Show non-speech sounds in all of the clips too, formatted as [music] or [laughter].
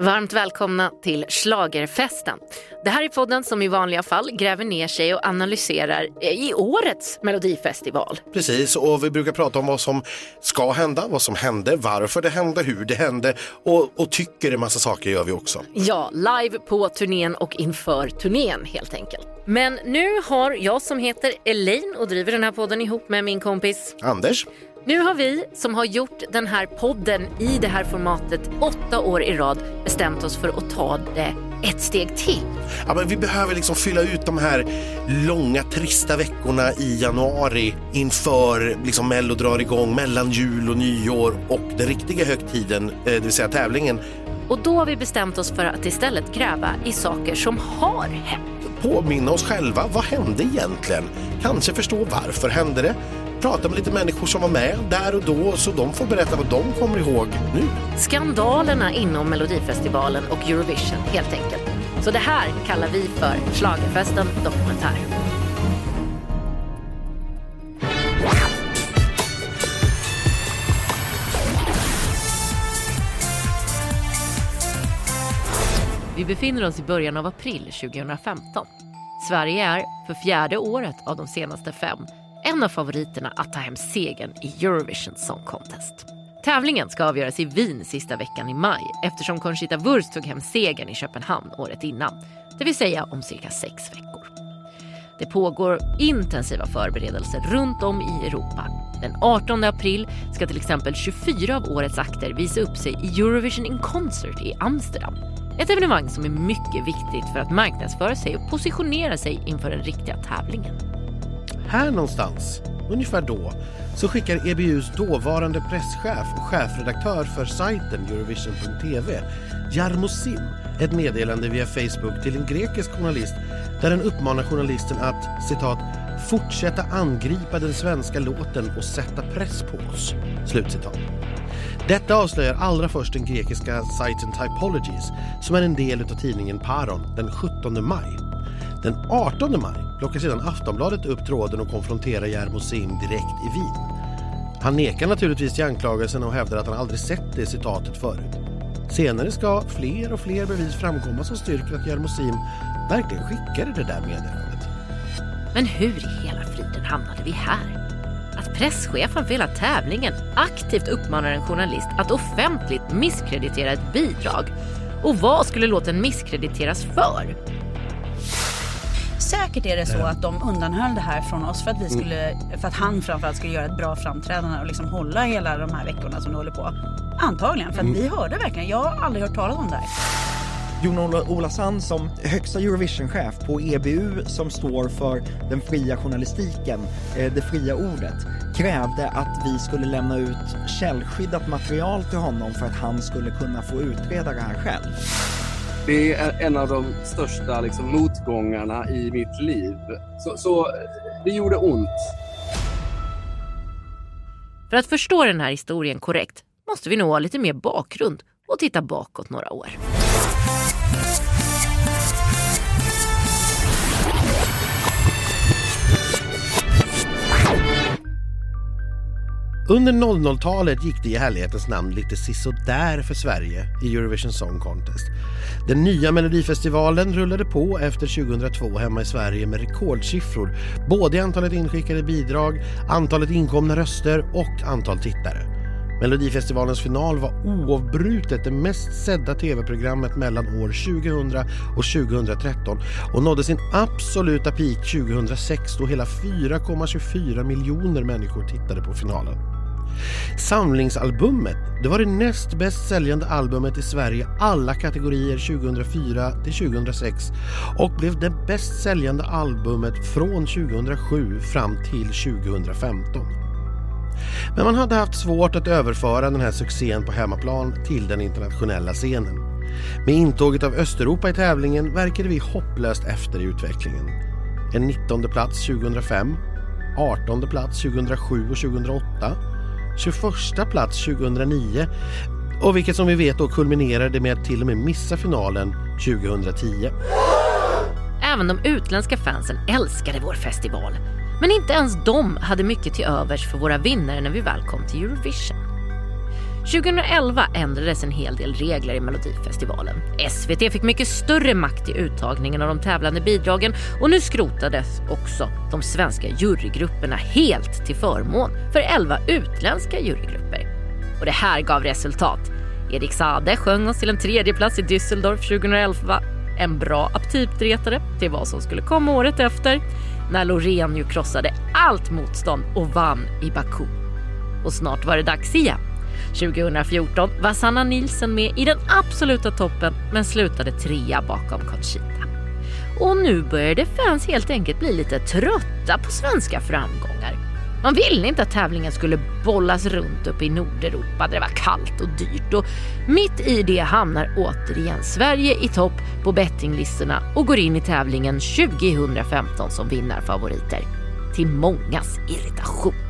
Varmt välkomna till Slagerfesten. Det här är podden som i vanliga fall gräver ner sig och analyserar i årets melodifestival. Precis, och vi brukar prata om vad som ska hända, vad som hände, varför det hände, hur det hände och, och tycker en massa saker gör vi också. Ja, live på turnén och inför turnén helt enkelt. Men nu har jag som heter Elaine och driver den här podden ihop med min kompis Anders? Nu har vi som har gjort den här podden i det här formatet åtta år i rad bestämt oss för att ta det ett steg till. Ja, men vi behöver liksom fylla ut de här långa trista veckorna i januari inför liksom Mello drar igång mellan jul och nyår och den riktiga högtiden, eh, det vill säga tävlingen. Och då har vi bestämt oss för att istället gräva i saker som har hänt. Påminna oss själva, vad hände egentligen? Kanske förstå varför hände det? Prata med lite människor som var med där och då så de får berätta vad de kommer ihåg nu. Skandalerna inom Melodifestivalen och Eurovision helt enkelt. Så det här kallar vi för Schlagerfesten Dokumentär. Vi befinner oss i början av april 2015. Sverige är, för fjärde året av de senaste fem, en av favoriterna att ta hem segern i Eurovision Song Contest. Tävlingen ska avgöras i Wien sista veckan i maj eftersom Conchita Wurst tog hem segern i Köpenhamn året innan. Det vill säga om cirka sex veckor. Det pågår intensiva förberedelser runt om i Europa. Den 18 april ska till exempel 24 av årets akter visa upp sig i Eurovision in Concert i Amsterdam. Ett evenemang som är mycket viktigt för att marknadsföra sig och positionera sig inför den riktiga tävlingen. Här någonstans, ungefär då, så skickar EBUs dåvarande presschef och chefredaktör för sajten Eurovision.tv, Jarmo Sim, ett meddelande via Facebook till en grekisk journalist där den uppmanar journalisten att citat fortsätta angripa den svenska låten och sätta press på oss. Slutcitat. Detta avslöjar allra först den grekiska sajten Typologies som är en del av tidningen Paron den 17 maj. Den 18 maj plockar sedan Aftonbladet upp tråden och konfronterar Jarmo Sim direkt i Wien. Han nekar naturligtvis till anklagelsen och hävdar att han aldrig sett det citatet förut. Senare ska fler och fler bevis framkomma som styrker att Jarmo Sim verkligen skickade det där meddelandet. Men hur i hela friden hamnade vi här? Att presschefen för hela tävlingen aktivt uppmanar en journalist att offentligt misskreditera ett bidrag. Och vad skulle låten misskrediteras för? Säkert är det så att de undanhöll det här från oss för att, vi mm. skulle, för att han framförallt skulle göra ett bra framträdande och liksom hålla hela de här veckorna som det håller på. Antagligen, för att mm. vi hörde verkligen. Jag har aldrig hört talas om det här. Jon-Ola Sand som högsta Eurovision-chef på EBU som står för den fria journalistiken, eh, det fria ordet, krävde att vi skulle lämna ut källskyddat material till honom för att han skulle kunna få utreda det här själv. Det är en av de största liksom, motgångarna i mitt liv. Så, så eh, det gjorde ont. För att förstå den här historien korrekt måste vi nog ha lite mer bakgrund och titta bakåt några år. Under 00-talet gick det i härlighetens namn lite sisådär för Sverige i Eurovision Song Contest. Den nya Melodifestivalen rullade på efter 2002 hemma i Sverige med rekordsiffror både i antalet inskickade bidrag, antalet inkomna röster och antal tittare. Melodifestivalens final var oavbrutet det mest sedda tv-programmet mellan år 2000 och 2013 och nådde sin absoluta peak 2006 då hela 4,24 miljoner människor tittade på finalen. Samlingsalbumet det var det näst bäst säljande albumet i Sverige alla kategorier 2004 till 2006 och blev det bäst säljande albumet från 2007 fram till 2015. Men man hade haft svårt att överföra den här succén på hemmaplan till den internationella scenen. Med intåget av Östeuropa i tävlingen verkade vi hopplöst efter i utvecklingen. En 19 plats 2005, 18 plats 2007 och 2008 21 plats 2009 och vilket som vi vet då kulminerade med att till och med missa finalen 2010. Även de utländska fansen älskade vår festival. Men inte ens de hade mycket till övers för våra vinnare när vi väl kom till Eurovision. 2011 ändrades en hel del regler i Melodifestivalen. SVT fick mycket större makt i uttagningen av de tävlande bidragen och nu skrotades också de svenska jurygrupperna helt till förmån för 11 utländska jurygrupper. Och det här gav resultat. Erik Sade sjöng oss till en tredjeplats i Düsseldorf 2011. En bra aptitretare till vad som skulle komma året efter när Loreen ju krossade allt motstånd och vann i Baku. Och snart var det dags igen. 2014 var Sanna Nilsen med i den absoluta toppen men slutade trea bakom Conchita. Och nu började fans helt enkelt bli lite trötta på svenska framgångar. Man ville inte att tävlingen skulle bollas runt uppe i Nordeuropa där det var kallt och dyrt och mitt i det hamnar återigen Sverige i topp på bettinglistorna och går in i tävlingen 2015 som vinnarfavoriter. Till mångas irritation.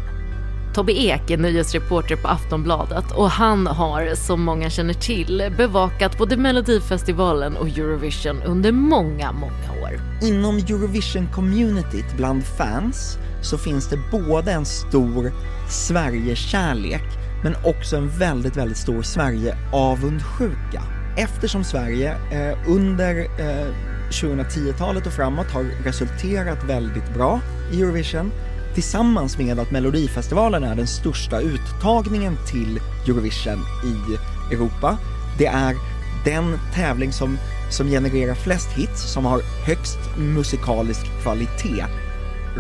Tobbe Ek är nyhetsreporter på Aftonbladet och han har, som många känner till, bevakat både Melodifestivalen och Eurovision under många, många år. Inom Eurovision-communityt bland fans så finns det både en stor Sverigekärlek men också en väldigt, väldigt stor Sverige-avundsjuka. Eftersom Sverige eh, under eh, 2010-talet och framåt har resulterat väldigt bra i Eurovision tillsammans med att Melodifestivalen är den största uttagningen till Eurovision i Europa. Det är den tävling som, som genererar flest hits, som har högst musikalisk kvalitet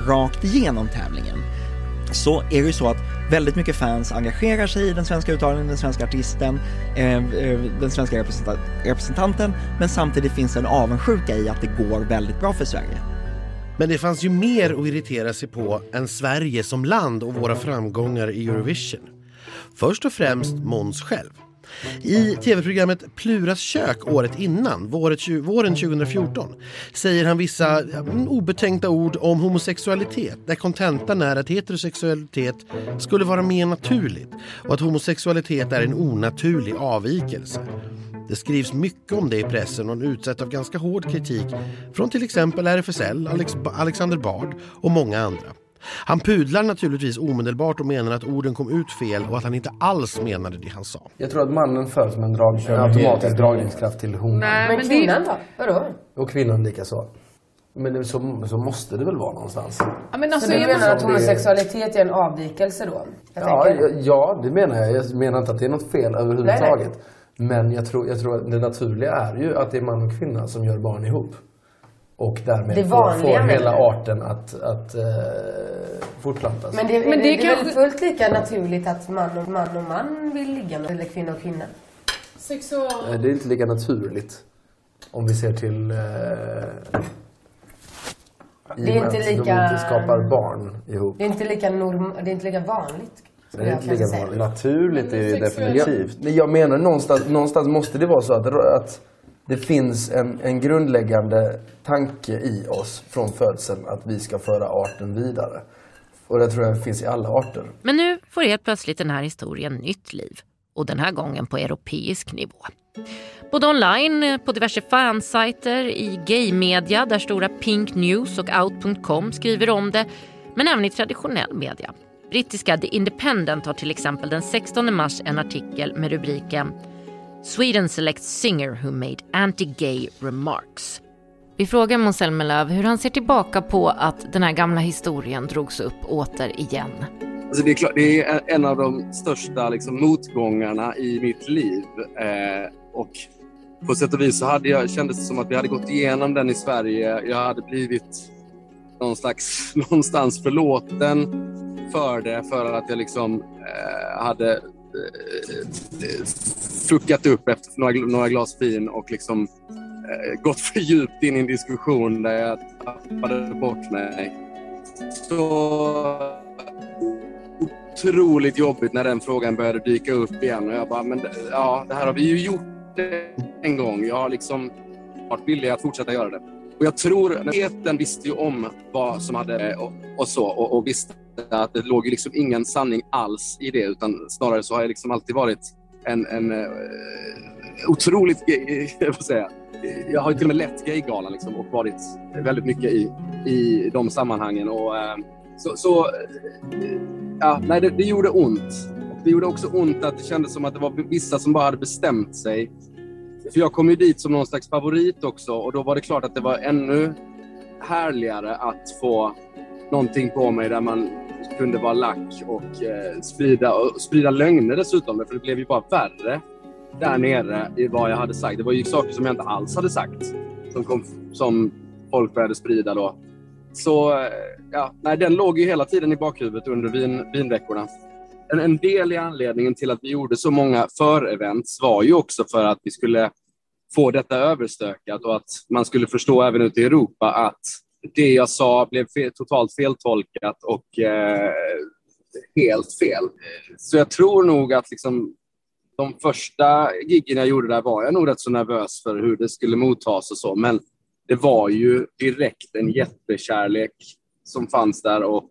rakt igenom tävlingen. Så är det ju så att väldigt mycket fans engagerar sig i den svenska uttagningen, den svenska artisten, eh, eh den svenska representanten, men samtidigt finns det en avundsjuka i att det går väldigt bra för Sverige. Men det fanns ju mer att irritera sig på än Sverige som land och våra framgångar i Eurovision. Först och främst Måns själv. I tv-programmet Pluras kök året innan, våren 2014, säger han vissa mm, obetänkta ord om homosexualitet där kontentan är att heterosexualitet skulle vara mer naturligt och att homosexualitet är en onaturlig avvikelse. Det skrivs mycket om det i pressen och han utsätts av ganska hård kritik från till exempel RFSL, Alex, Alexander Bard och många andra. Han pudlar naturligtvis omedelbart och menar att orden kom ut fel och att han inte alls menade det han sa. Jag tror att mannen föds med en, drag, en automatisk dragningskraft till honan. Nej, men kvinnan då? Vadå? Och kvinnan lika så. Men så, så måste det väl vara någonstans? Ja, men alltså, så du menar att homosexualitet är en avvikelse då? ja, ja, det menar jag. Jag menar inte att det är något fel överhuvudtaget. Nej, nej. Men jag tror, jag tror att det naturliga är ju att det är man och kvinna som gör barn ihop. Och därmed får, får hela arten att, att uh, fortplantas. Men det, men det, det är kanske... väl fullt lika naturligt att man och man, och man vill ligga med, eller kvinna och kvinna? Sexual... Det är inte lika naturligt. Om vi ser till... Uh, det är inte lika... De inte skapar barn ihop. Det är inte lika, norm... det är inte lika vanligt. Det är inte lika vanligt. Naturligt är det ju definitivt. Jag, jag menar någonstans, någonstans måste det vara så att, att det finns en, en grundläggande tanke i oss från födseln att vi ska föra arten vidare. Och det tror jag finns i alla arter. Men nu får helt plötsligt den här historien nytt liv. Och den här gången på europeisk nivå. Både online, på diverse fansajter, i gaymedia där stora Pink News och Out.com skriver om det, men även i traditionell media. Brittiska The Independent har till exempel den 16 mars en artikel med rubriken Sweden selects singer who made anti-gay remarks. Vi frågar Måns Zelmerlöw hur han ser tillbaka på att den här gamla historien drogs upp åter igen. Alltså det, är klart, det är en av de största liksom, motgångarna i mitt liv. Eh, och på sätt och vis så hade jag, kändes det som att vi hade gått igenom den i Sverige. Jag hade blivit någon slags, [laughs] någonstans förlåten för det för att jag liksom eh, hade eh, fuckat upp efter några, några glas vin och liksom eh, gått för djupt in i en diskussion där jag tappade bort mig. Så otroligt jobbigt när den frågan började dyka upp igen och jag bara, men ja, det här har vi ju gjort en gång. Jag har liksom varit villig att fortsätta göra det. Och jag tror, eten visste ju om vad som hade och, och så och, och, visste att det låg ju liksom ingen sanning alls i det utan snarare så har jag liksom alltid varit en, en uh, otroligt, eh, eh, [laughs] jag får säga, jag har till och med lett Gaygalan liksom och varit väldigt mycket i, i de sammanhangen. Och, uh, så, så uh, ja, nej, det, det, gjorde ont. det gjorde också ont att det kändes som att det var vissa som bara hade bestämt sig. För jag kom ju dit som någon slags favorit också och då var det klart att det var ännu härligare att få någonting på mig där man kunde vara lack och eh, sprida, och sprida lögner dessutom. För det blev ju bara värre där nere i vad jag hade sagt. Det var ju saker som jag inte alls hade sagt som, kom, som folk började sprida då. Så eh, ja, nej, den låg ju hela tiden i bakhuvudet under vin, vinveckorna. En, en del i anledningen till att vi gjorde så många förevents var ju också för att vi skulle få detta överstökat och att man skulle förstå även ute i Europa att det jag sa blev fel, totalt feltolkat och eh, helt fel. Så jag tror nog att liksom, de första giggen jag gjorde där var jag nog rätt så nervös för hur det skulle mottas och så, men det var ju direkt en jättekärlek som fanns där och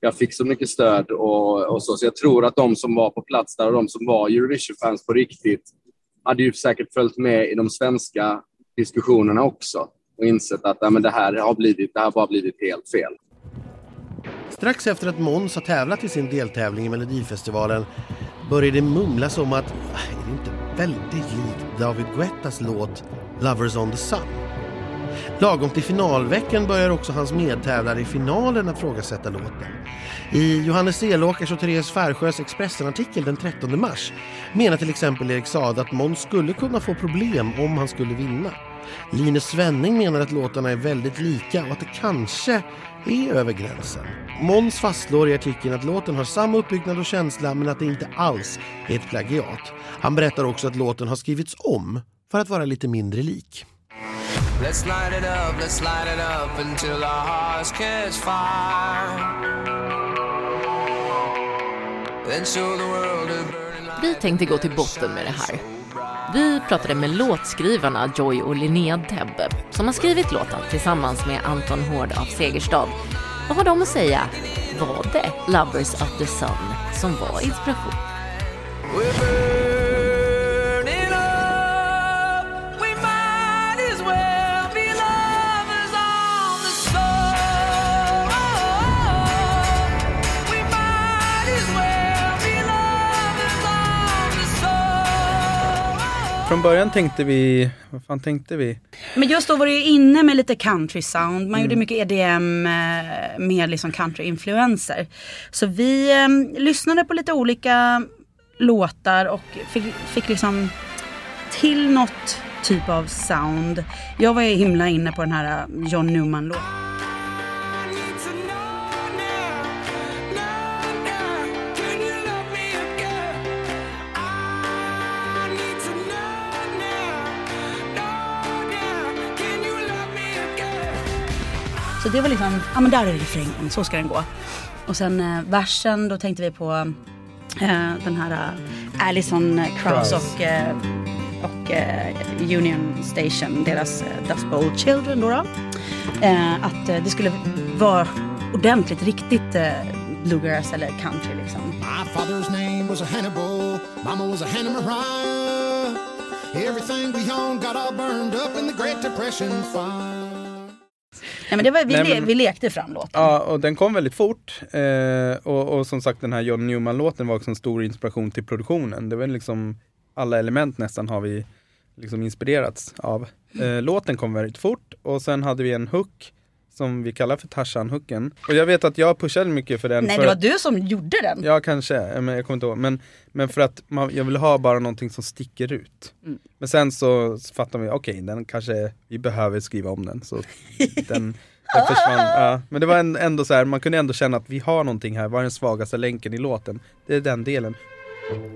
jag fick så mycket stöd och, och så. Så jag tror att de som var på plats där och de som var Eurovision-fans på riktigt hade ju säkert följt med i de svenska diskussionerna också och insett att ja, men det, här har blivit, det här har bara blivit helt fel. Strax efter att Måns har tävlat i sin deltävling i Melodifestivalen börjar det mumlas om att ah, är det inte väldigt likt David Guettas låt Lovers on the Sun? Lagom till finalveckan börjar också hans medtävlare i finalen att frågasätta låten. I Johannes Elåkers och Therese Färsjös Expressen-artikel den 13 mars menar till exempel Erik Saade att Måns skulle kunna få problem om han skulle vinna. Linus Svenning menar att låtarna är väldigt lika och att det kanske är över gränsen. Måns fastslår i artikeln att låten har samma uppbyggnad och känsla men att det inte alls är ett plagiat. Han berättar också att låten har skrivits om för att vara lite mindre lik. Let's light it up, let's light it up until our hearts catch fire. Vi tänkte gå till botten med det här. Vi pratade med låtskrivarna Joy och Linnea Debbe som har skrivit låten tillsammans med Anton Hård av Segerstad. Vad har de att säga? Var det Lovers of the Sun som var inspiration? Från början tänkte vi, vad fan tänkte vi? Men just då var det ju inne med lite country sound. Man mm. gjorde mycket EDM eh, med liksom country-influenser. Så vi eh, lyssnade på lite olika låtar och fick, fick liksom till något typ av sound. Jag var ju himla inne på den här John Newman-låten. Så det var liksom, ja men där är refrängen, så ska den gå. Och sen eh, versen, då tänkte vi på eh, den här eh, Alison Krauss och, eh, och eh, Union Station, deras eh, Dust Bowl Children då. då. Eh, att det skulle vara ordentligt, riktigt bluegrass eller country liksom. My father's name was a Hannibal, mama was a Hannah. Everything we owned got all burned up in the Great Depression fire. Men det var, vi, Nej, men, vi lekte fram låten. Ja, och den kom väldigt fort. Eh, och, och, som sagt den här John Newman-låten var också en stor inspiration till produktionen. Det var liksom alla element nästan har vi liksom inspirerats av. Eh, låten kom väldigt fort och sen hade vi en hook som vi kallar för Tarzan-hooken. Och jag vet att jag pushade mycket för den. Nej för det var du som gjorde den. Ja kanske, men jag kommer inte ihåg. Men, men för att man, jag ville ha bara någonting som sticker ut. Mm. Men sen så fattade vi, okej okay, den kanske, vi behöver skriva om den. Så den, [laughs] den försvann. Ja. Men det var ändå så här, man kunde ändå känna att vi har någonting här, vad är den svagaste länken i låten? Det är den delen.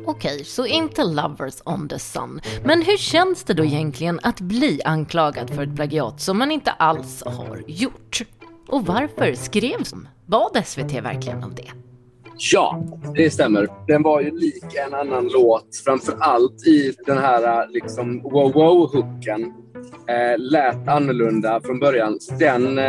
Okej, så inte Lovers on the Sun. Men hur känns det då egentligen att bli anklagad för ett plagiat som man inte alls har gjort? Och varför skrevs de? Bad SVT verkligen om det? Ja, det stämmer. Den var ju lik en annan låt, framför allt i den här äh, liksom wow-wow-hooken eh, äh, lät annorlunda från början. Den, eh,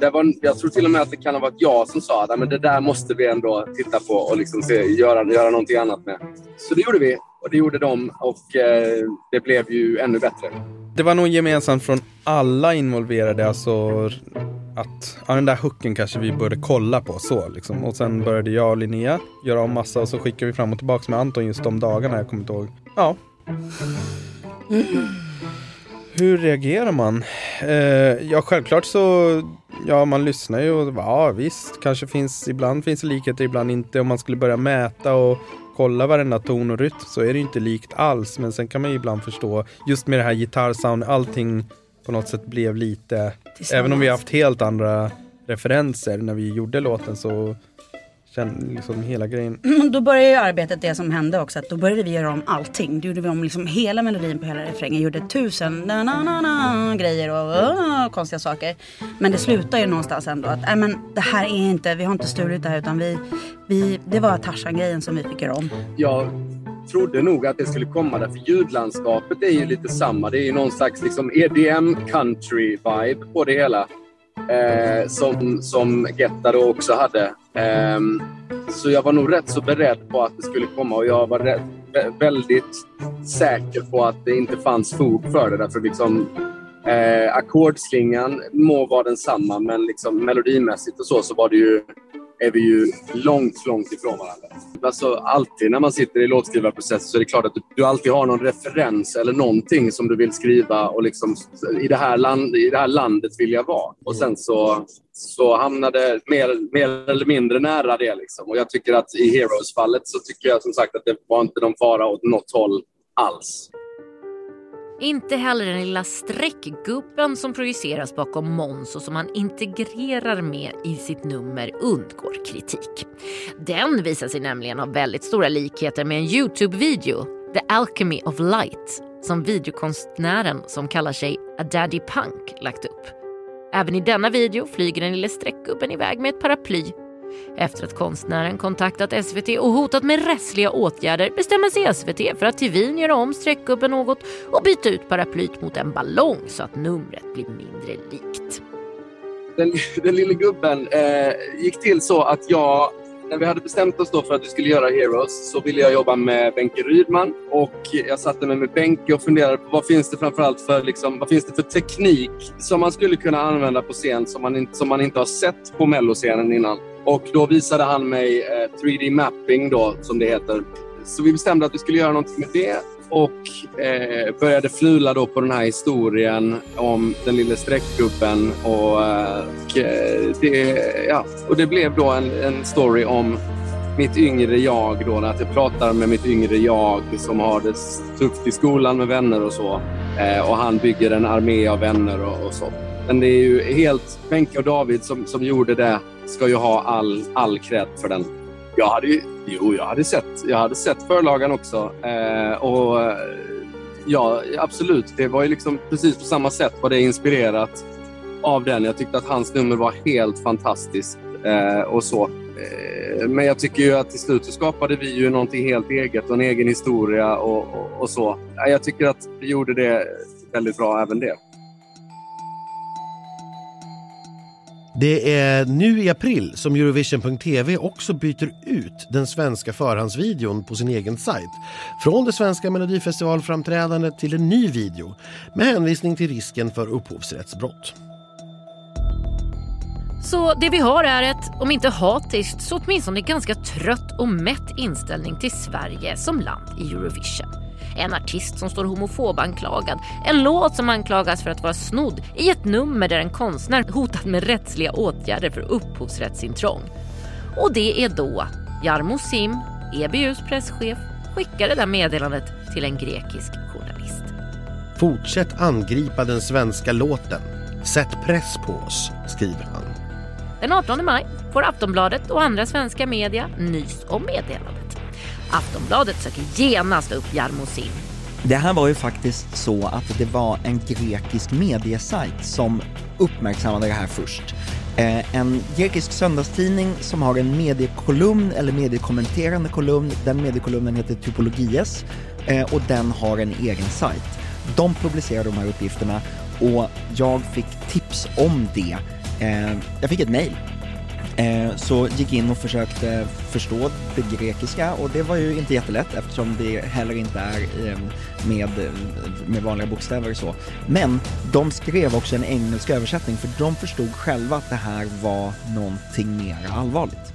det var, jag tror till och med att det kan ha varit jag som sa att det där måste vi ändå titta på och liksom se, göra, göra någonting annat med. Så det gjorde vi och det gjorde de och eh, det blev ju ännu bättre. Det var nog gemensamt från alla involverade, alltså att ja, den där hooken kanske vi borde kolla på så liksom. Och sen började jag och Linnea göra om massa och så skickade vi fram och tillbaka med Anton just de dagarna. Jag kommer inte ihåg. Ja. Hur reagerar man? Eh, ja, självklart så, ja man lyssnar ju och ja visst, kanske finns, ibland finns det likheter, ibland inte. Om man skulle börja mäta och kolla varenda ton och rytm så är det ju inte likt alls. Men sen kan man ju ibland förstå, just med det här gitarrsound, allting på något sätt blev lite, även om vi har haft helt andra referenser när vi gjorde låten så kände liksom hela grejen. Då började ju arbetet det som hände också. Att då började vi göra om allting. Då gjorde vi om liksom hela melodin på hela refrängen. Gjorde tusen na, na, na, na, grejer och uh, konstiga saker. Men det slutar ju någonstans ändå att äh, men det här är inte, vi har inte stulit det här utan vi, vi det var Tarzan-grejen som vi fick göra om. Jag trodde nog att det skulle komma där, för ljudlandskapet är ju lite samma. Det är ju någon slags liksom EDM country vibe på det hela. Eh, som, som Getta då också hade. Eh, så jag var nog rätt så beredd på att det skulle komma och jag var rätt, väldigt säker på att det inte fanns fog för det. Därför liksom, eh, ackordslingan må vara densamma men liksom melodimässigt och så, så var det ju är vi ju långt, långt ifrån varandra. Alltså alltid när man sitter i låtskrivarprocessen så är det klart att du, du, alltid har någon referens eller någonting som du vill skriva och liksom i det här, land, i det här landet vill jag vara. Och sen så, så hamnade mer, mer eller mindre nära det liksom. Och jag tycker att i Heroes-fallet så tycker jag som sagt att det var inte någon fara åt något håll alls. Inte heller den lilla streckgubben som projiceras bakom Måns och som han integrerar med i sitt nummer undgår kritik. Den visar sig nämligen ha väldigt stora likheter med en Youtube-video, The Alchemy of Light, som videokonstnären som kallar sig A Daddy Punk lagt upp. Även i denna video flyger den lilla streckgubben iväg med ett paraply efter att konstnären kontaktat SVT och hotat med rättsliga åtgärder bestämmer sig SVT för att till Wien göra om streckgubben något och byta ut paraplyt mot en ballong så att numret blir mindre likt. Den, den lille gubben eh, gick till så att jag när vi hade bestämt oss då för att vi skulle göra Heroes så ville jag jobba med Benke Rydman och jag satte mig med Benke och funderade på vad finns det framförallt för, liksom, vad finns det för teknik som man skulle kunna använda på scen som man, som man inte har sett på melloscenen innan. Och då visade han mig eh, 3D mapping då, som det heter. Så vi bestämde att vi skulle göra någonting med det och eh, började fnula då på den här historien om den lilla streckgubben. Och, eh, och, eh, det, ja, och det blev då en, en story om mitt yngre jag då, att jag pratar med mitt yngre jag som har det tufft i skolan med vänner och så. Eh, och han bygger en armé av vänner och, och så. Men det är ju helt Benke och David som, som gjorde det ska ju ha all, all cred för den. Jag hade ju, jo, jag hade sett, jag hade sett förlagan också. Eh, och eh, ja, absolut, det var ju liksom precis på samma sätt var det inspirerat av den. Jag tyckte att hans nummer var helt fantastiskt eh, och så. Eh, men jag tycker ju att till slut så skapade vi ju någonting helt eget och en egen historia och, och, och så. Jag tycker att vi gjorde det väldigt bra även det. Det är nu i april som Eurovision.tv också byter ut den svenska förhandsvideon på sin egen sajt. Från det svenska melodifestivalframträdandet till en ny video med hänvisning till risken för upphovsrättsbrott. Så det vi har är ett, om inte hatiskt, så åtminstone ganska trött och mätt inställning till Sverige som land i Eurovision. En artist som står homofobanklagad. En låt som anklagas för att vara snodd i ett nummer där en konstnär hotat med rättsliga åtgärder för upphovsrättsintrång. Och det är då Jarmo Sim, EBUs presschef, skickar det där meddelandet till en grekisk journalist. Fortsätt angripa den svenska låten. Sätt press på oss, skriver han. Den 18 maj får Aftonbladet och andra svenska media nys om meddelandet. Aftonbladet söker genast upp Jarmo Sim. Det här var ju faktiskt så att det var en grekisk mediesajt som uppmärksammade det här först. Eh, en grekisk söndagstidning som har en mediekolumn eller mediekommenterande kolumn. Den mediekolumnen heter Typologies eh, och den har en egen sajt. De publicerar de här uppgifterna och jag fick tips om det. Eh, jag fick ett mejl. Eh, så gick in och försökte förstå det grekiska och det var ju inte jättelätt eftersom det heller inte är ehm, med, ehm, med vanliga bokstäver och så. Men de skrev också en engelsk översättning för de förstod själva att det här var någonting mer allvarligt.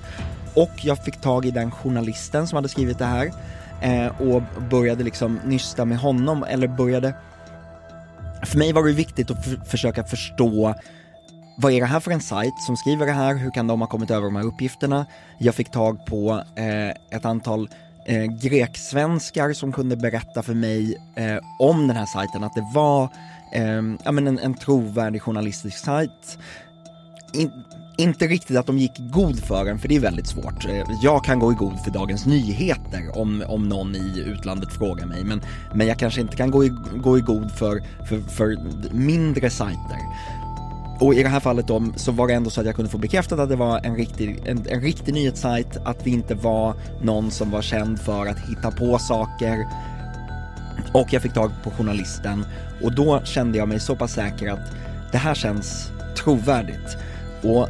Och jag fick tag i den journalisten som hade skrivit det här eh, och började liksom nysta med honom, eller började... För mig var det viktigt att försöka förstå vad är det här för en sajt som skriver det här? Hur kan de ha kommit över de här uppgifterna? Jag fick tag på eh, ett antal eh, greksvenskar som kunde berätta för mig eh, om den här sajten, att det var eh, ja, men en, en trovärdig journalistisk sajt. In, inte riktigt att de gick i god för den, för det är väldigt svårt. Eh, jag kan gå i god för Dagens Nyheter om, om någon i utlandet frågar mig, men, men jag kanske inte kan gå i, gå i god för, för, för mindre sajter. Och i det här fallet då, så var det ändå så att jag kunde få bekräftat att det var en riktig, en, en riktig nyhetssajt, att det inte var någon som var känd för att hitta på saker. Och jag fick tag på journalisten och då kände jag mig så pass säker att det här känns trovärdigt. Och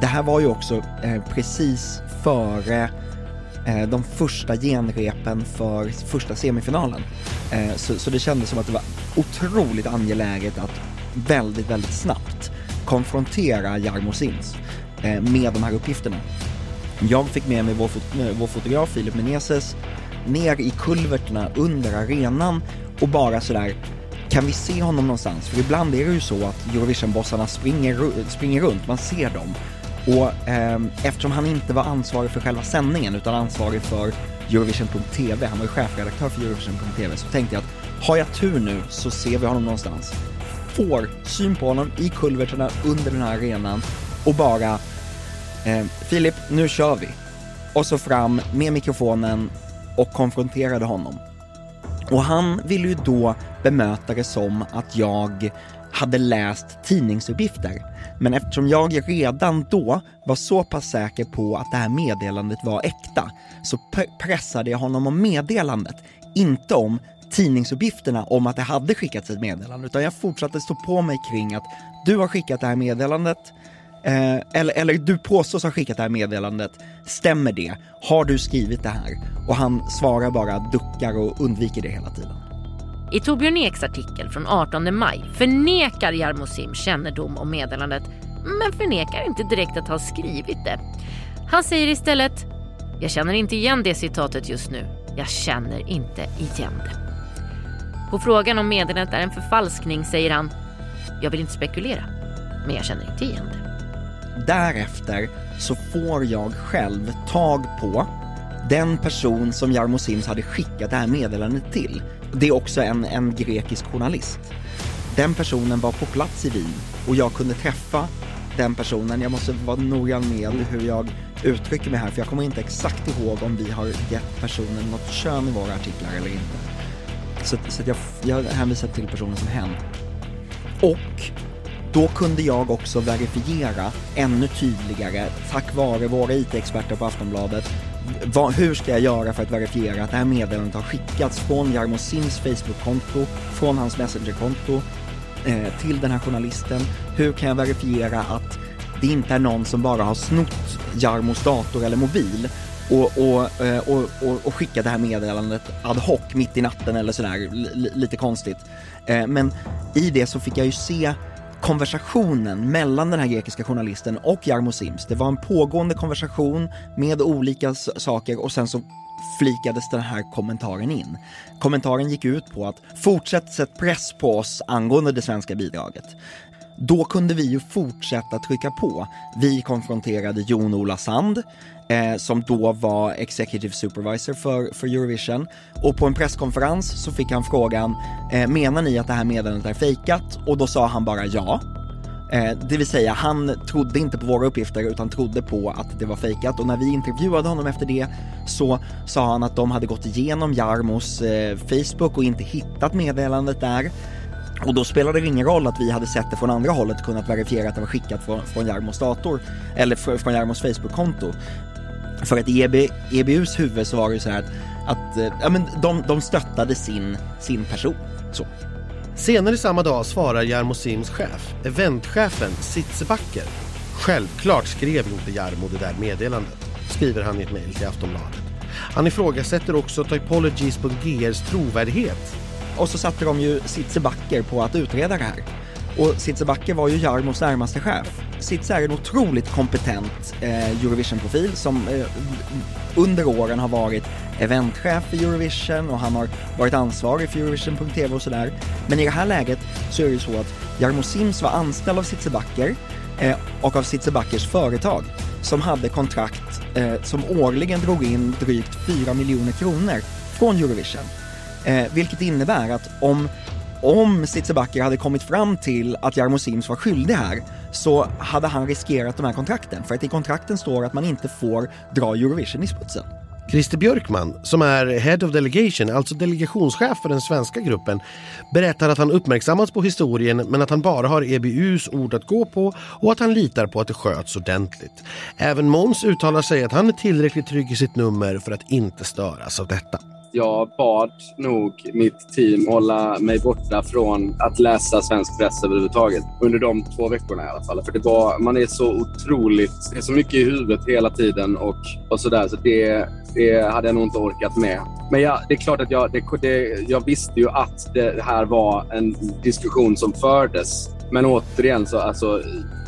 det här var ju också eh, precis före Eh, de första genrepen för första semifinalen. Eh, så, så det kändes som att det var otroligt angeläget att väldigt, väldigt snabbt konfrontera Jarmo Sims eh, med de här uppgifterna. Jag fick med mig vår, fot vår fotograf Filip Meneses ner i kulverterna under arenan och bara sådär kan vi se honom någonstans? För ibland är det ju så att Eurovision-bossarna springer, springer runt, man ser dem. Och eh, eftersom han inte var ansvarig för själva sändningen utan ansvarig för Eurovision.tv, han var ju chefredaktör för Eurovision.tv, så tänkte jag att har jag tur nu så ser vi honom någonstans får syn på honom i kulverterna under den här arenan och bara eh, Filip, nu kör vi. Och så fram med mikrofonen och konfronterade honom. Och han ville ju då bemöta det som att jag hade läst tidningsuppgifter. Men eftersom jag redan då var så pass säker på att det här meddelandet var äkta så pressade jag honom om meddelandet, inte om tidningsuppgifterna om att det hade skickats ett meddelande, utan jag fortsatte stå på mig kring att du har skickat det här meddelandet, eh, eller, eller du påstås ha skickat det här meddelandet, stämmer det? Har du skrivit det här? Och han svarar bara, duckar och undviker det hela tiden. I Torbjörn Eks artikel från 18 maj förnekar Jarmo Sim kännedom om meddelandet, men förnekar inte direkt att ha skrivit det. Han säger istället, jag känner inte igen det citatet just nu. Jag känner inte igen det. På frågan om meddelandet är en förfalskning säger han “Jag vill inte spekulera, men jag känner inte igen det”. Därefter så får jag själv tag på den person som Jarmo Sims hade skickat det här meddelandet till. Det är också en, en grekisk journalist. Den personen var på plats i Wien och jag kunde träffa den personen. Jag måste vara noggrann med hur jag uttrycker mig här för jag kommer inte exakt ihåg om vi har gett personen något kön i våra artiklar eller inte. Så, så jag, jag hänvisar till personen som hen. Och då kunde jag också verifiera ännu tydligare, tack vare våra IT-experter på Aftonbladet, vad, hur ska jag göra för att verifiera att det här meddelandet har skickats från Jarmo Sims Facebook-konto, från hans Messenger-konto eh, till den här journalisten? Hur kan jag verifiera att det inte är någon som bara har snott Jarmos dator eller mobil och, och, eh, och, och, och skicka det här meddelandet ad hoc mitt i natten eller sådär, lite konstigt. Eh, men i det så fick jag ju se konversationen mellan den här grekiska journalisten och Jarmo Sims. Det var en pågående konversation med olika saker och sen så flikades den här kommentaren in. Kommentaren gick ut på att fortsätt sätt press på oss angående det svenska bidraget. Då kunde vi ju fortsätta trycka på. Vi konfronterade Jon-Ola Sand, eh, som då var executive supervisor för, för Eurovision. Och på en presskonferens så fick han frågan, eh, menar ni att det här meddelandet är fejkat? Och då sa han bara ja. Eh, det vill säga, han trodde inte på våra uppgifter utan trodde på att det var fejkat och när vi intervjuade honom efter det så sa han att de hade gått igenom Jarmos eh, Facebook och inte hittat meddelandet där. Och då spelade det ingen roll att vi hade sett det från andra hållet och kunnat verifiera att det var skickat från, från Jarmos dator, eller från Jarmos Facebook-konto. För att i EB, EBUs huvud så var det ju så här att, att eh, ja, men de, de stöttade sin, sin person. Så. Senare samma dag svarar Jarmo Sims chef, eventchefen Sitze Backer. Självklart skrev inte Jarmo det där meddelandet, skriver han i ett mejl till Aftonbladet. Han ifrågasätter också Typologies.grs trovärdighet. Och så satte de ju Sitze Backer på att utreda det här. Och Sitze var ju Jarmos närmaste chef. Sitze är en otroligt kompetent eh, Eurovision-profil som eh, under åren har varit eventchef för Eurovision och han har varit ansvarig för Eurovision.tv och sådär. Men i det här läget så är det ju så att Jarmo Sims var anställd av Sitze Backer eh, och av Sitze Backers företag som hade kontrakt eh, som årligen drog in drygt 4 miljoner kronor från Eurovision. Eh, vilket innebär att om, om Sitzebacker hade kommit fram till att Jarmo Sims var skyldig här så hade han riskerat de här kontrakten. För att i kontrakten står att man inte får dra Eurovision i smutsen. Christer Björkman, som är Head of Delegation, alltså delegationschef för den svenska gruppen, berättar att han uppmärksammats på historien men att han bara har EBUs ord att gå på och att han litar på att det sköts ordentligt. Även Måns uttalar sig att han är tillräckligt trygg i sitt nummer för att inte störas av detta jag bad nog mitt team hålla mig borta från att läsa svensk press överhuvudtaget. Under de två veckorna i alla fall. För det var, man är så otroligt, det är så mycket i huvudet hela tiden och, och sådär. Så det, det hade jag nog inte orkat med. Men ja, det är klart att jag, det, det, jag visste ju att det här var en diskussion som fördes. Men återigen, så, alltså,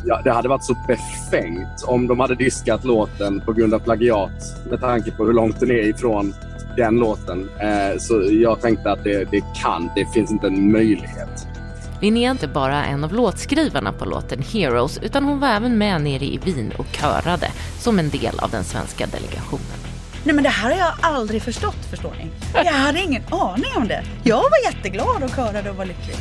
ja, det hade varit så befängt om de hade diskat låten på grund av plagiat med tanke på hur långt den är ifrån den låten. Eh, så jag tänkte att det, det kan, det finns inte en möjlighet. Linnea är inte bara en av låtskrivarna på låten Heroes utan hon var även med nere i Wien och körade som en del av den svenska delegationen. Nej men det här har jag aldrig förstått förstår ni. Jag hade ingen aning om det. Jag var jätteglad och körade och var lycklig.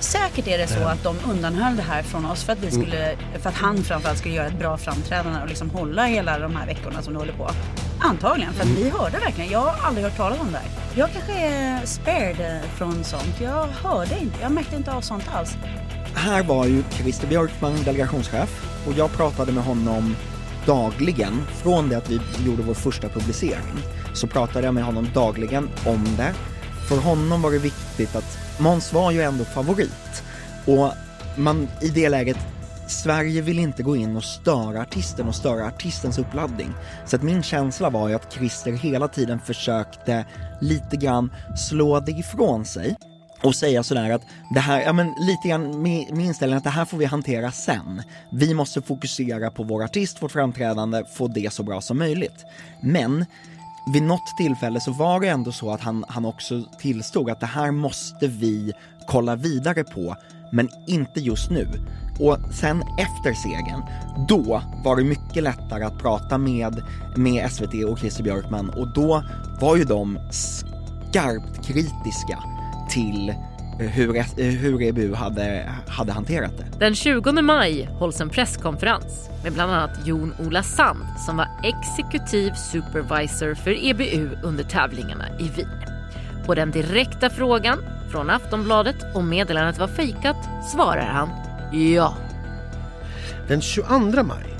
Säkert är det så att de undanhöll det här från oss för att, vi mm. skulle, för att han framförallt skulle göra ett bra framträdande och liksom hålla hela de här veckorna som det håller på. Antagligen, för att vi hörde verkligen. Jag har aldrig hört talas om det här. Jag kanske är spared från sånt. Jag hörde inte, jag märkte inte av sånt alls. Här var ju Christer Björkman delegationschef och jag pratade med honom dagligen, från det att vi gjorde vår första publicering, så pratade jag med honom dagligen om det. För honom var det viktigt att Måns var ju ändå favorit och man i det läget Sverige vill inte gå in och störa artisten och störa artistens uppladdning. Så att min känsla var ju att Christer hela tiden försökte lite grann slå det ifrån sig och säga sådär att det här, ja men lite grann med, med inställningen att det här får vi hantera sen. Vi måste fokusera på vår artist, vårt framträdande, få det så bra som möjligt. Men vid något tillfälle så var det ändå så att han, han också tillstod att det här måste vi kolla vidare på, men inte just nu. Och sen efter segern, då var det mycket lättare att prata med, med SVT och Christer Björkman och då var ju de skarpt kritiska till eh, hur, eh, hur EBU hade, hade hanterat det. Den 20 maj hålls en presskonferens med bland annat Jon-Ola Sand som var exekutiv supervisor för EBU under tävlingarna i Wien. På den direkta frågan från Aftonbladet om meddelandet var fejkat svarar han ja. Den 22 maj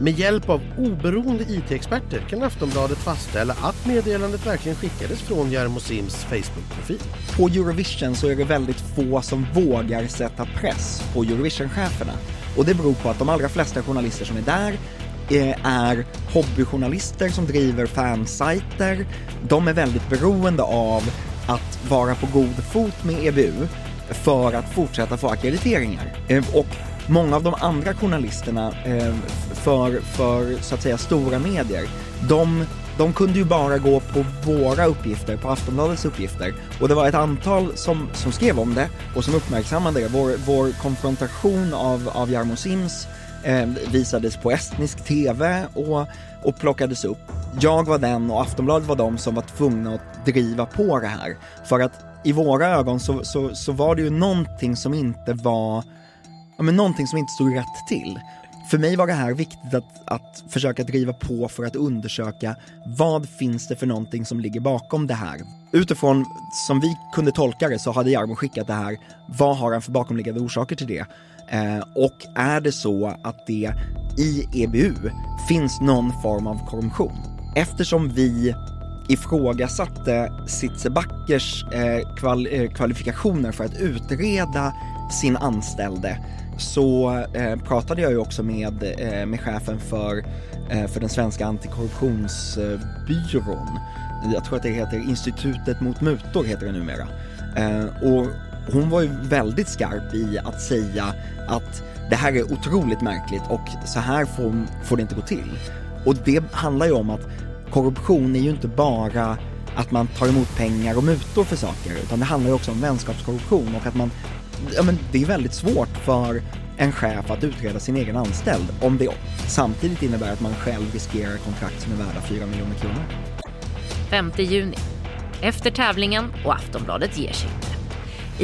med hjälp av oberoende IT-experter kan Aftonbladet fastställa att meddelandet verkligen skickades från Jarmo Sims Facebook-profil. På Eurovision så är det väldigt få som vågar sätta press på Eurovision-cheferna. Och det beror på att de allra flesta journalister som är där eh, är hobbyjournalister som driver fansajter. De är väldigt beroende av att vara på god fot med EBU för att fortsätta få akkrediteringar. Eh, och många av de andra journalisterna eh, för, för så att säga stora medier, de, de kunde ju bara gå på våra uppgifter, på Aftonbladets uppgifter. Och det var ett antal som, som skrev om det och som uppmärksammade det. Vår, vår konfrontation av, av Jarmo Sims eh, visades på estnisk TV och, och plockades upp. Jag var den och Aftonbladet var de som var tvungna att driva på det här. För att i våra ögon så, så, så var det ju någonting som inte var ja, men någonting som inte stod rätt till. För mig var det här viktigt att, att försöka driva på för att undersöka vad finns det för någonting som ligger bakom det här. Utifrån som vi kunde tolka det så hade Jarmo skickat det här, vad har han för bakomliggande orsaker till det? Eh, och är det så att det i EBU finns någon form av korruption? Eftersom vi ifrågasatte Sitzebackers eh, kval eh, kvalifikationer för att utreda sin anställde så eh, pratade jag ju också med, eh, med chefen för, eh, för den svenska antikorruptionsbyrån. Jag tror att det heter Institutet mot mutor heter det numera. Eh, och hon var ju väldigt skarp i att säga att det här är otroligt märkligt och så här får, får det inte gå till. Och det handlar ju om att korruption är ju inte bara att man tar emot pengar och mutor för saker, utan det handlar ju också om vänskapskorruption och att man, ja men det är väldigt svårt för en chef att utreda sin egen anställd om det samtidigt innebär att man själv riskerar kontrakt som är värda 4 miljoner kronor. 5 juni. Efter tävlingen och Aftonbladet ger sig inte.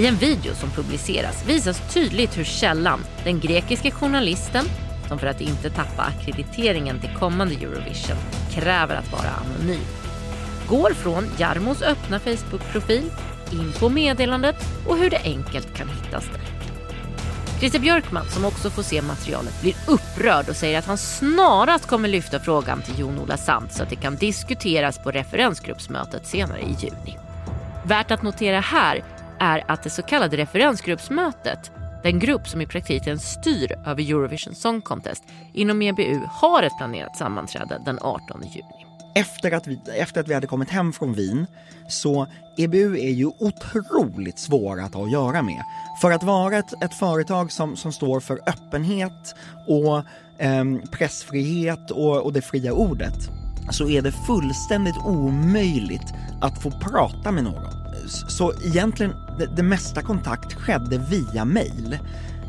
I en video som publiceras visas tydligt hur källan, den grekiske journalisten som för att inte tappa akkrediteringen till kommande Eurovision kräver att vara anonym, går från Jarmos öppna Facebook-profil in på meddelandet och hur det enkelt kan hittas där. Christer Björkman, som också får se materialet, blir upprörd och säger att han snarast kommer lyfta frågan till Jon-Ola Sant så att det kan diskuteras på referensgruppsmötet senare i juni. Värt att notera här är att det så kallade referensgruppsmötet, den grupp som i praktiken styr över Eurovision Song Contest, inom EBU har ett planerat sammanträde den 18 juni. Efter att, vi, efter att vi hade kommit hem från Wien så EBU är ju otroligt svåra att ha att göra med. För att vara ett, ett företag som, som står för öppenhet och eh, pressfrihet och, och det fria ordet så är det fullständigt omöjligt att få prata med någon. Så egentligen, det, det mesta kontakt skedde via mail.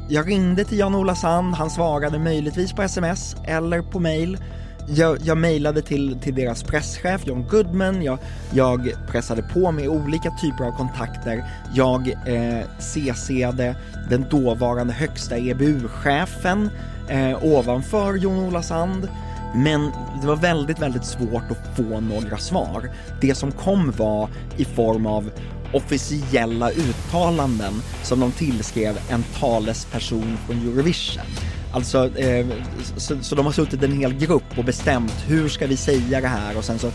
Jag ringde till Jan-Ola Sand, han svarade möjligtvis på sms eller på mail. Jag, jag mejlade till, till deras presschef John Goodman, jag, jag pressade på med olika typer av kontakter. Jag eh, CCade den dåvarande högsta EBU-chefen eh, ovanför Jon-Ola Sand. Men det var väldigt, väldigt svårt att få några svar. Det som kom var i form av officiella uttalanden som de tillskrev en talesperson från Eurovision. Alltså, eh, så, så, de har suttit en hel grupp och bestämt hur ska vi säga det här och sen så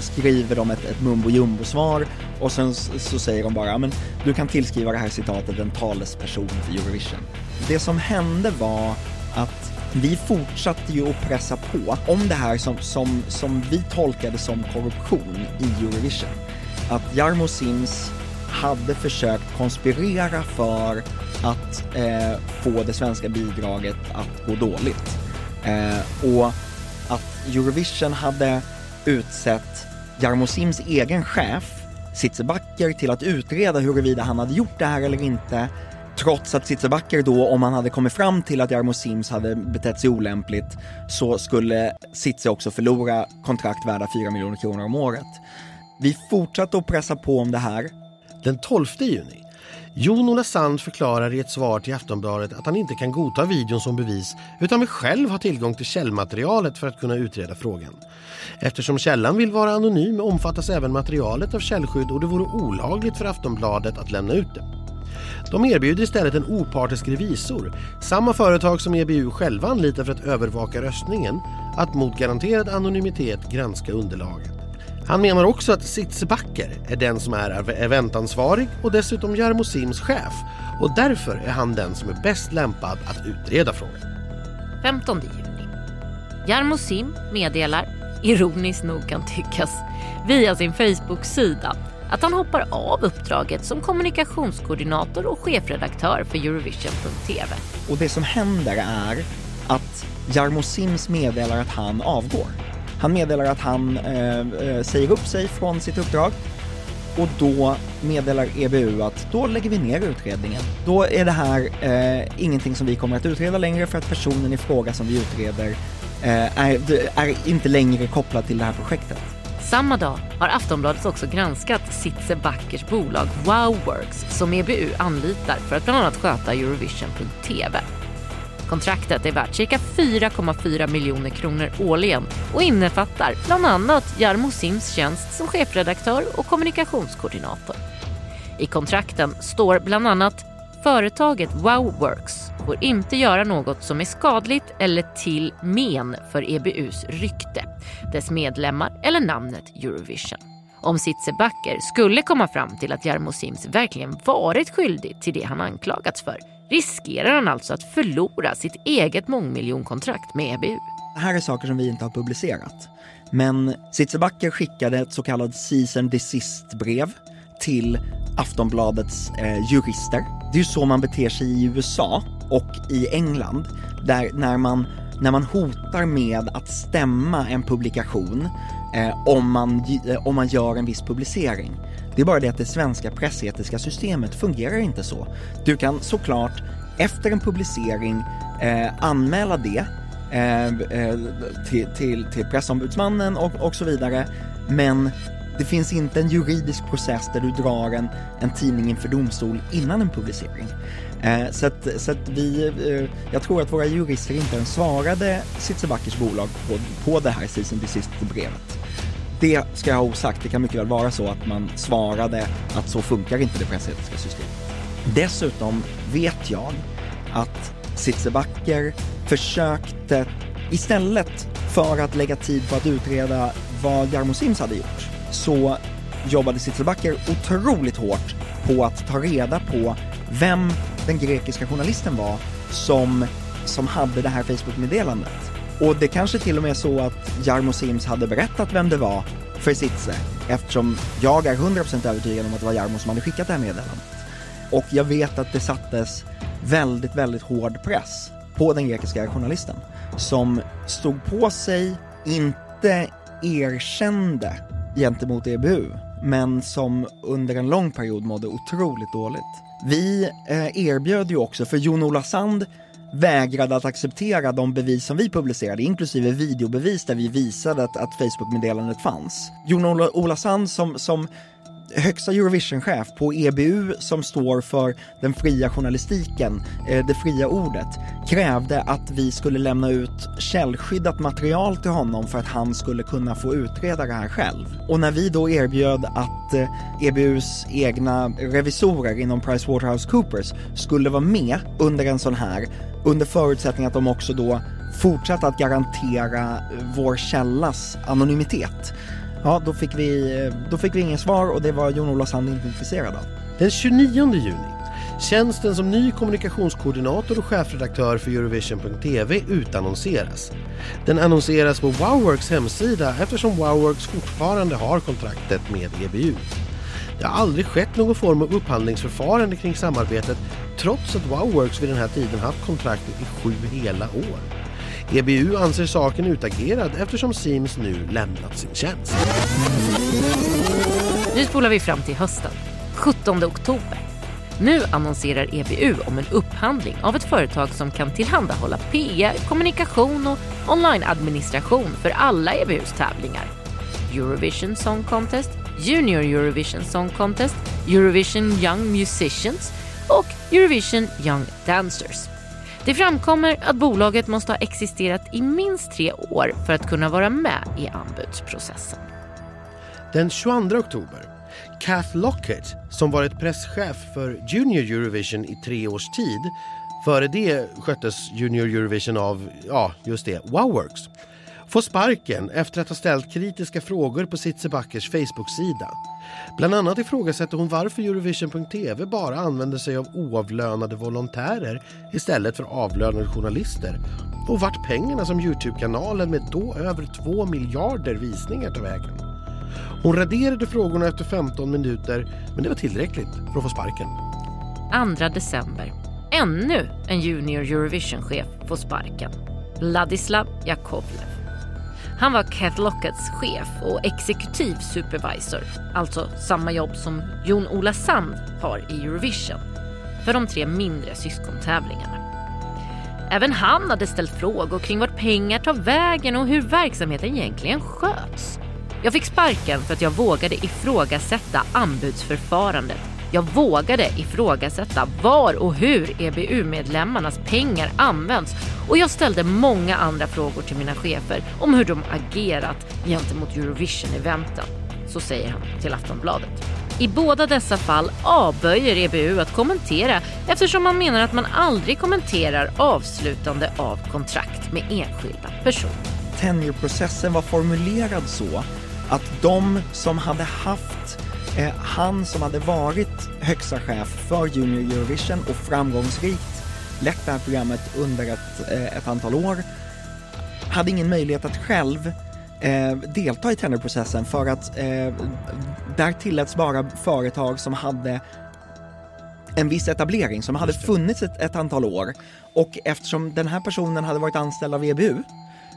skriver de ett, ett mumbo jumbo svar och sen så, så säger de bara, men du kan tillskriva det här citatet en talesperson för Eurovision. Det som hände var att vi fortsatte ju att pressa på om det här som, som, som vi tolkade som korruption i Eurovision. Att Jarmo Sims hade försökt konspirera för att eh, få det svenska bidraget att gå dåligt. Eh, och att Eurovision hade utsett Jarmo Sims egen chef, Sitzebacker, till att utreda huruvida han hade gjort det här eller inte Trots att Sitzebacker då, om han hade kommit fram till att Jarmo Sims hade betett sig olämpligt, så skulle Sitze också förlora kontrakt värda 4 miljoner kronor om året. Vi fortsatte att pressa på om det här. Den 12 juni Jon-Ola Sand förklarar i ett svar till Aftonbladet att han inte kan godta videon som bevis utan vill själv ha tillgång till källmaterialet för att kunna utreda frågan. Eftersom källan vill vara anonym omfattas även materialet av källskydd och det vore olagligt för Aftonbladet att lämna ut det. De erbjuder istället en opartisk revisor, samma företag som EBU själva anlitar för att övervaka röstningen, att mot garanterad anonymitet granska underlaget. Han menar också att Sitzebacker är den som är eventansvarig och dessutom Jarmo Sims chef och därför är han den som är bäst lämpad att utreda frågan. 15 juni. Jarmo Sim meddelar, ironiskt nog kan tyckas, via sin Facebook-sida att han hoppar av uppdraget som kommunikationskoordinator och chefredaktör för Eurovision.tv. Och det som händer är att Jarmo Sims meddelar att han avgår. Han meddelar att han eh, eh, säger upp sig från sitt uppdrag och då meddelar EBU att då lägger vi ner utredningen. Då är det här eh, ingenting som vi kommer att utreda längre för att personen i fråga som vi utreder eh, är, är inte längre kopplad till det här projektet. Samma dag har Aftonbladet också granskat Sitze Backers bolag Wowworks som EBU anlitar för att bland annat sköta Eurovision.tv. Kontraktet är värt cirka 4,4 miljoner kronor årligen och innefattar bland annat Jarmo Sims tjänst som chefredaktör och kommunikationskoordinator. I kontrakten står bland annat Företaget Wowworks får inte göra något som är skadligt eller till men för EBUs rykte, dess medlemmar eller namnet Eurovision. Om Sitze Backer skulle komma fram till att Jarmo Sims verkligen varit skyldig till det han anklagats för, riskerar han alltså att förlora sitt eget mångmiljonkontrakt med EBU. Det här är saker som vi inte har publicerat. Men Sitzebacker skickade ett så kallat season desist-brev till Aftonbladets eh, jurister. Det är ju så man beter sig i USA och i England, där när man, när man hotar med att stämma en publikation eh, om, man, eh, om man gör en viss publicering. Det är bara det att det svenska pressetiska systemet fungerar inte så. Du kan såklart efter en publicering eh, anmäla det eh, eh, till, till, till pressombudsmannen och, och så vidare. Men det finns inte en juridisk process där du drar en, en tidning inför domstol innan en publicering. Eh, så att, så att vi, eh, jag tror att våra jurister inte ens svarade Sitzebackers bolag på, på det här season brevet. Det ska jag ha osagt, det kan mycket väl vara så att man svarade att så funkar inte det pressetiska systemet. Dessutom vet jag att Sitzebacker försökte istället för att lägga tid på att utreda vad Jarmo Sims hade gjort så jobbade Sitzelbacker otroligt hårt på att ta reda på vem den grekiska journalisten var som, som hade det här Facebook-meddelandet. Och det kanske till och med är så att Jarmo Sims hade berättat vem det var för Sitze eftersom jag är 100% övertygad om att det var Jarmo som hade skickat det här meddelandet. Och jag vet att det sattes väldigt, väldigt hård press på den grekiska journalisten som stod på sig, inte erkände gentemot EBU, men som under en lång period mådde otroligt dåligt. Vi eh, erbjöd ju också, för Jon-Ola Sand vägrade att acceptera de bevis som vi publicerade, inklusive videobevis där vi visade att, att Facebook-meddelandet fanns. Jon-Ola Sand som, som högsta Eurovision-chef på EBU som står för den fria journalistiken, eh, det fria ordet, krävde att vi skulle lämna ut källskyddat material till honom för att han skulle kunna få utreda det här själv. Och när vi då erbjöd att eh, EBUs egna revisorer inom PricewaterhouseCoopers skulle vara med under en sån här, under förutsättning att de också då fortsatte att garantera eh, vår källas anonymitet, Ja, då fick vi, då fick vi inget svar och det var Jon-Ola Sand inte intresserad av. Den 29 juni Tjänsten som ny kommunikationskoordinator och chefredaktör för Eurovision.tv utannonseras. Den annonseras på Wowworks hemsida eftersom Wowworks fortfarande har kontraktet med EBU. Det har aldrig skett någon form av upphandlingsförfarande kring samarbetet trots att Wowworks vid den här tiden haft kontraktet i sju hela år. EBU anser saken utagerad eftersom Sims nu lämnat sin tjänst. Nu spolar vi fram till hösten, 17 oktober. Nu annonserar EBU om en upphandling av ett företag som kan tillhandahålla PR, kommunikation och onlineadministration för alla EBUs tävlingar. Eurovision Song Contest, Junior Eurovision Song Contest, Eurovision Young Musicians och Eurovision Young Dancers. Det framkommer att bolaget måste ha existerat i minst tre år för att kunna vara med i anbudsprocessen. Den 22 oktober Kath Lockett, som varit presschef för Junior Eurovision i tre års tid. Före det sköttes Junior Eurovision av, ja, just det, Wowworks. Får sparken efter att ha ställt kritiska frågor på Sitzebackers Facebook-sida. Bland annat ifrågasätter hon varför Eurovision.tv bara använder sig av oavlönade volontärer istället för avlönade journalister och vart pengarna som Youtube-kanalen med då över 2 miljarder visningar tar vägen. Hon raderade frågorna efter 15 minuter men det var tillräckligt för att få sparken. 2 december. Ännu en Junior Eurovision-chef får sparken. Ladislav Jakovlev. Han var Kath Lockets chef och exekutiv supervisor, alltså samma jobb som Jon-Ola Sand har i Eurovision, för de tre mindre syskontävlingarna. Även han hade ställt frågor kring vart pengar tar vägen och hur verksamheten egentligen sköts. Jag fick sparken för att jag vågade ifrågasätta anbudsförfarandet. Jag vågade ifrågasätta var och hur EBU-medlemmarnas pengar används och jag ställde många andra frågor till mina chefer om hur de agerat gentemot Eurovision-eventen. Så säger han till Aftonbladet. I båda dessa fall avböjer EBU att kommentera eftersom man menar att man aldrig kommenterar avslutande av kontrakt med enskilda personer. Tenureprocessen var formulerad så att de som hade haft eh, han som hade varit högsta chef för Junior Eurovision och framgångsrikt lett det här programmet under ett, eh, ett antal år, hade ingen möjlighet att själv eh, delta i tenderprocessen för att eh, där tilläts bara företag som hade en viss etablering som hade funnits ett, ett antal år. Och eftersom den här personen hade varit anställd av EBU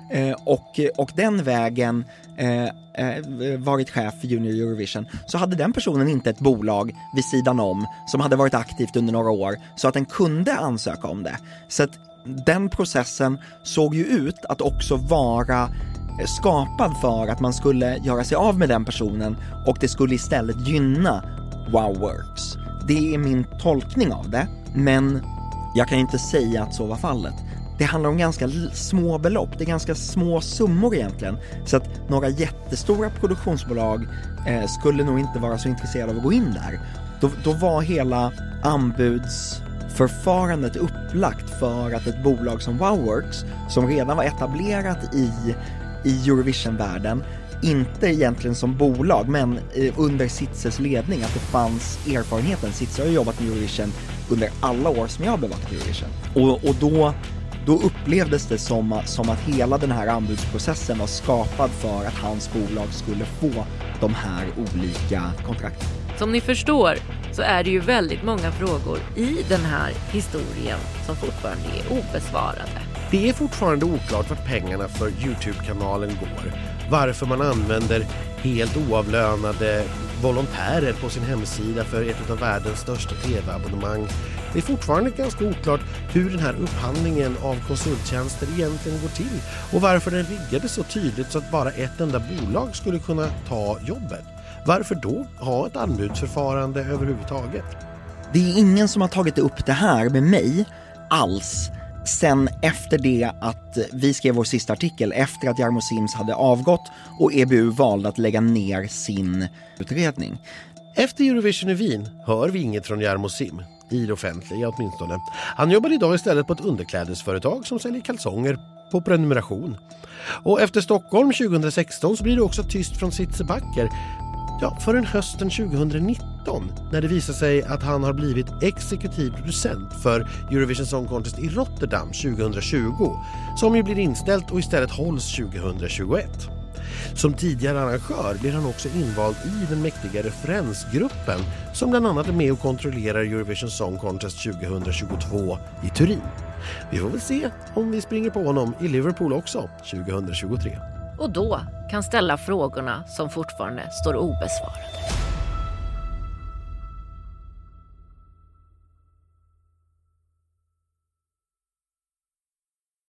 Eh, och, och den vägen eh, eh, varit chef för Junior Eurovision så hade den personen inte ett bolag vid sidan om som hade varit aktivt under några år så att den kunde ansöka om det. Så att den processen såg ju ut att också vara eh, skapad för att man skulle göra sig av med den personen och det skulle istället gynna Wowworks. Det är min tolkning av det, men jag kan inte säga att så var fallet. Det handlar om ganska små belopp, det är ganska små summor egentligen. Så att några jättestora produktionsbolag eh, skulle nog inte vara så intresserade av att gå in där. Då, då var hela anbudsförfarandet upplagt för att ett bolag som Wowworks, som redan var etablerat i, i Eurovision-världen, inte egentligen som bolag, men eh, under Sitzes ledning, att det fanns erfarenheten. Sitze har jobbat med Eurovision under alla år som jag har bevakat Eurovision. Och, och då, då upplevdes det som, som att hela den här anbudsprocessen var skapad för att hans bolag skulle få de här olika kontrakten. Som ni förstår så är det ju väldigt många frågor i den här historien som fortfarande är obesvarade. Det är fortfarande oklart vart pengarna för Youtube-kanalen går. Varför man använder helt oavlönade volontärer på sin hemsida för ett av världens största tv-abonnemang. Det är fortfarande ganska oklart hur den här upphandlingen av konsulttjänster egentligen går till och varför den riggades så tydligt så att bara ett enda bolag skulle kunna ta jobbet. Varför då ha ett anbudsförfarande överhuvudtaget? Det är ingen som har tagit upp det här med mig alls sen efter det att vi skrev vår sista artikel, efter att Jarmo Sims hade avgått och EBU valde att lägga ner sin utredning. Efter Eurovision i Wien hör vi inget från Jarmo Sim, i det offentliga åtminstone. Han jobbar idag istället på ett underklädesföretag som säljer kalsonger på prenumeration. Och efter Stockholm 2016 så blir det också tyst från Sitze Backer Ja, förrän hösten 2019 när det visar sig att han har blivit exekutiv producent för Eurovision Song Contest i Rotterdam 2020 som ju blir inställt och istället hålls 2021. Som tidigare arrangör blir han också invald i den mäktiga referensgruppen som bland annat är med och kontrollerar Eurovision Song Contest 2022 i Turin. Vi får väl se om vi springer på honom i Liverpool också 2023 och då kan ställa frågorna som fortfarande står obesvarade.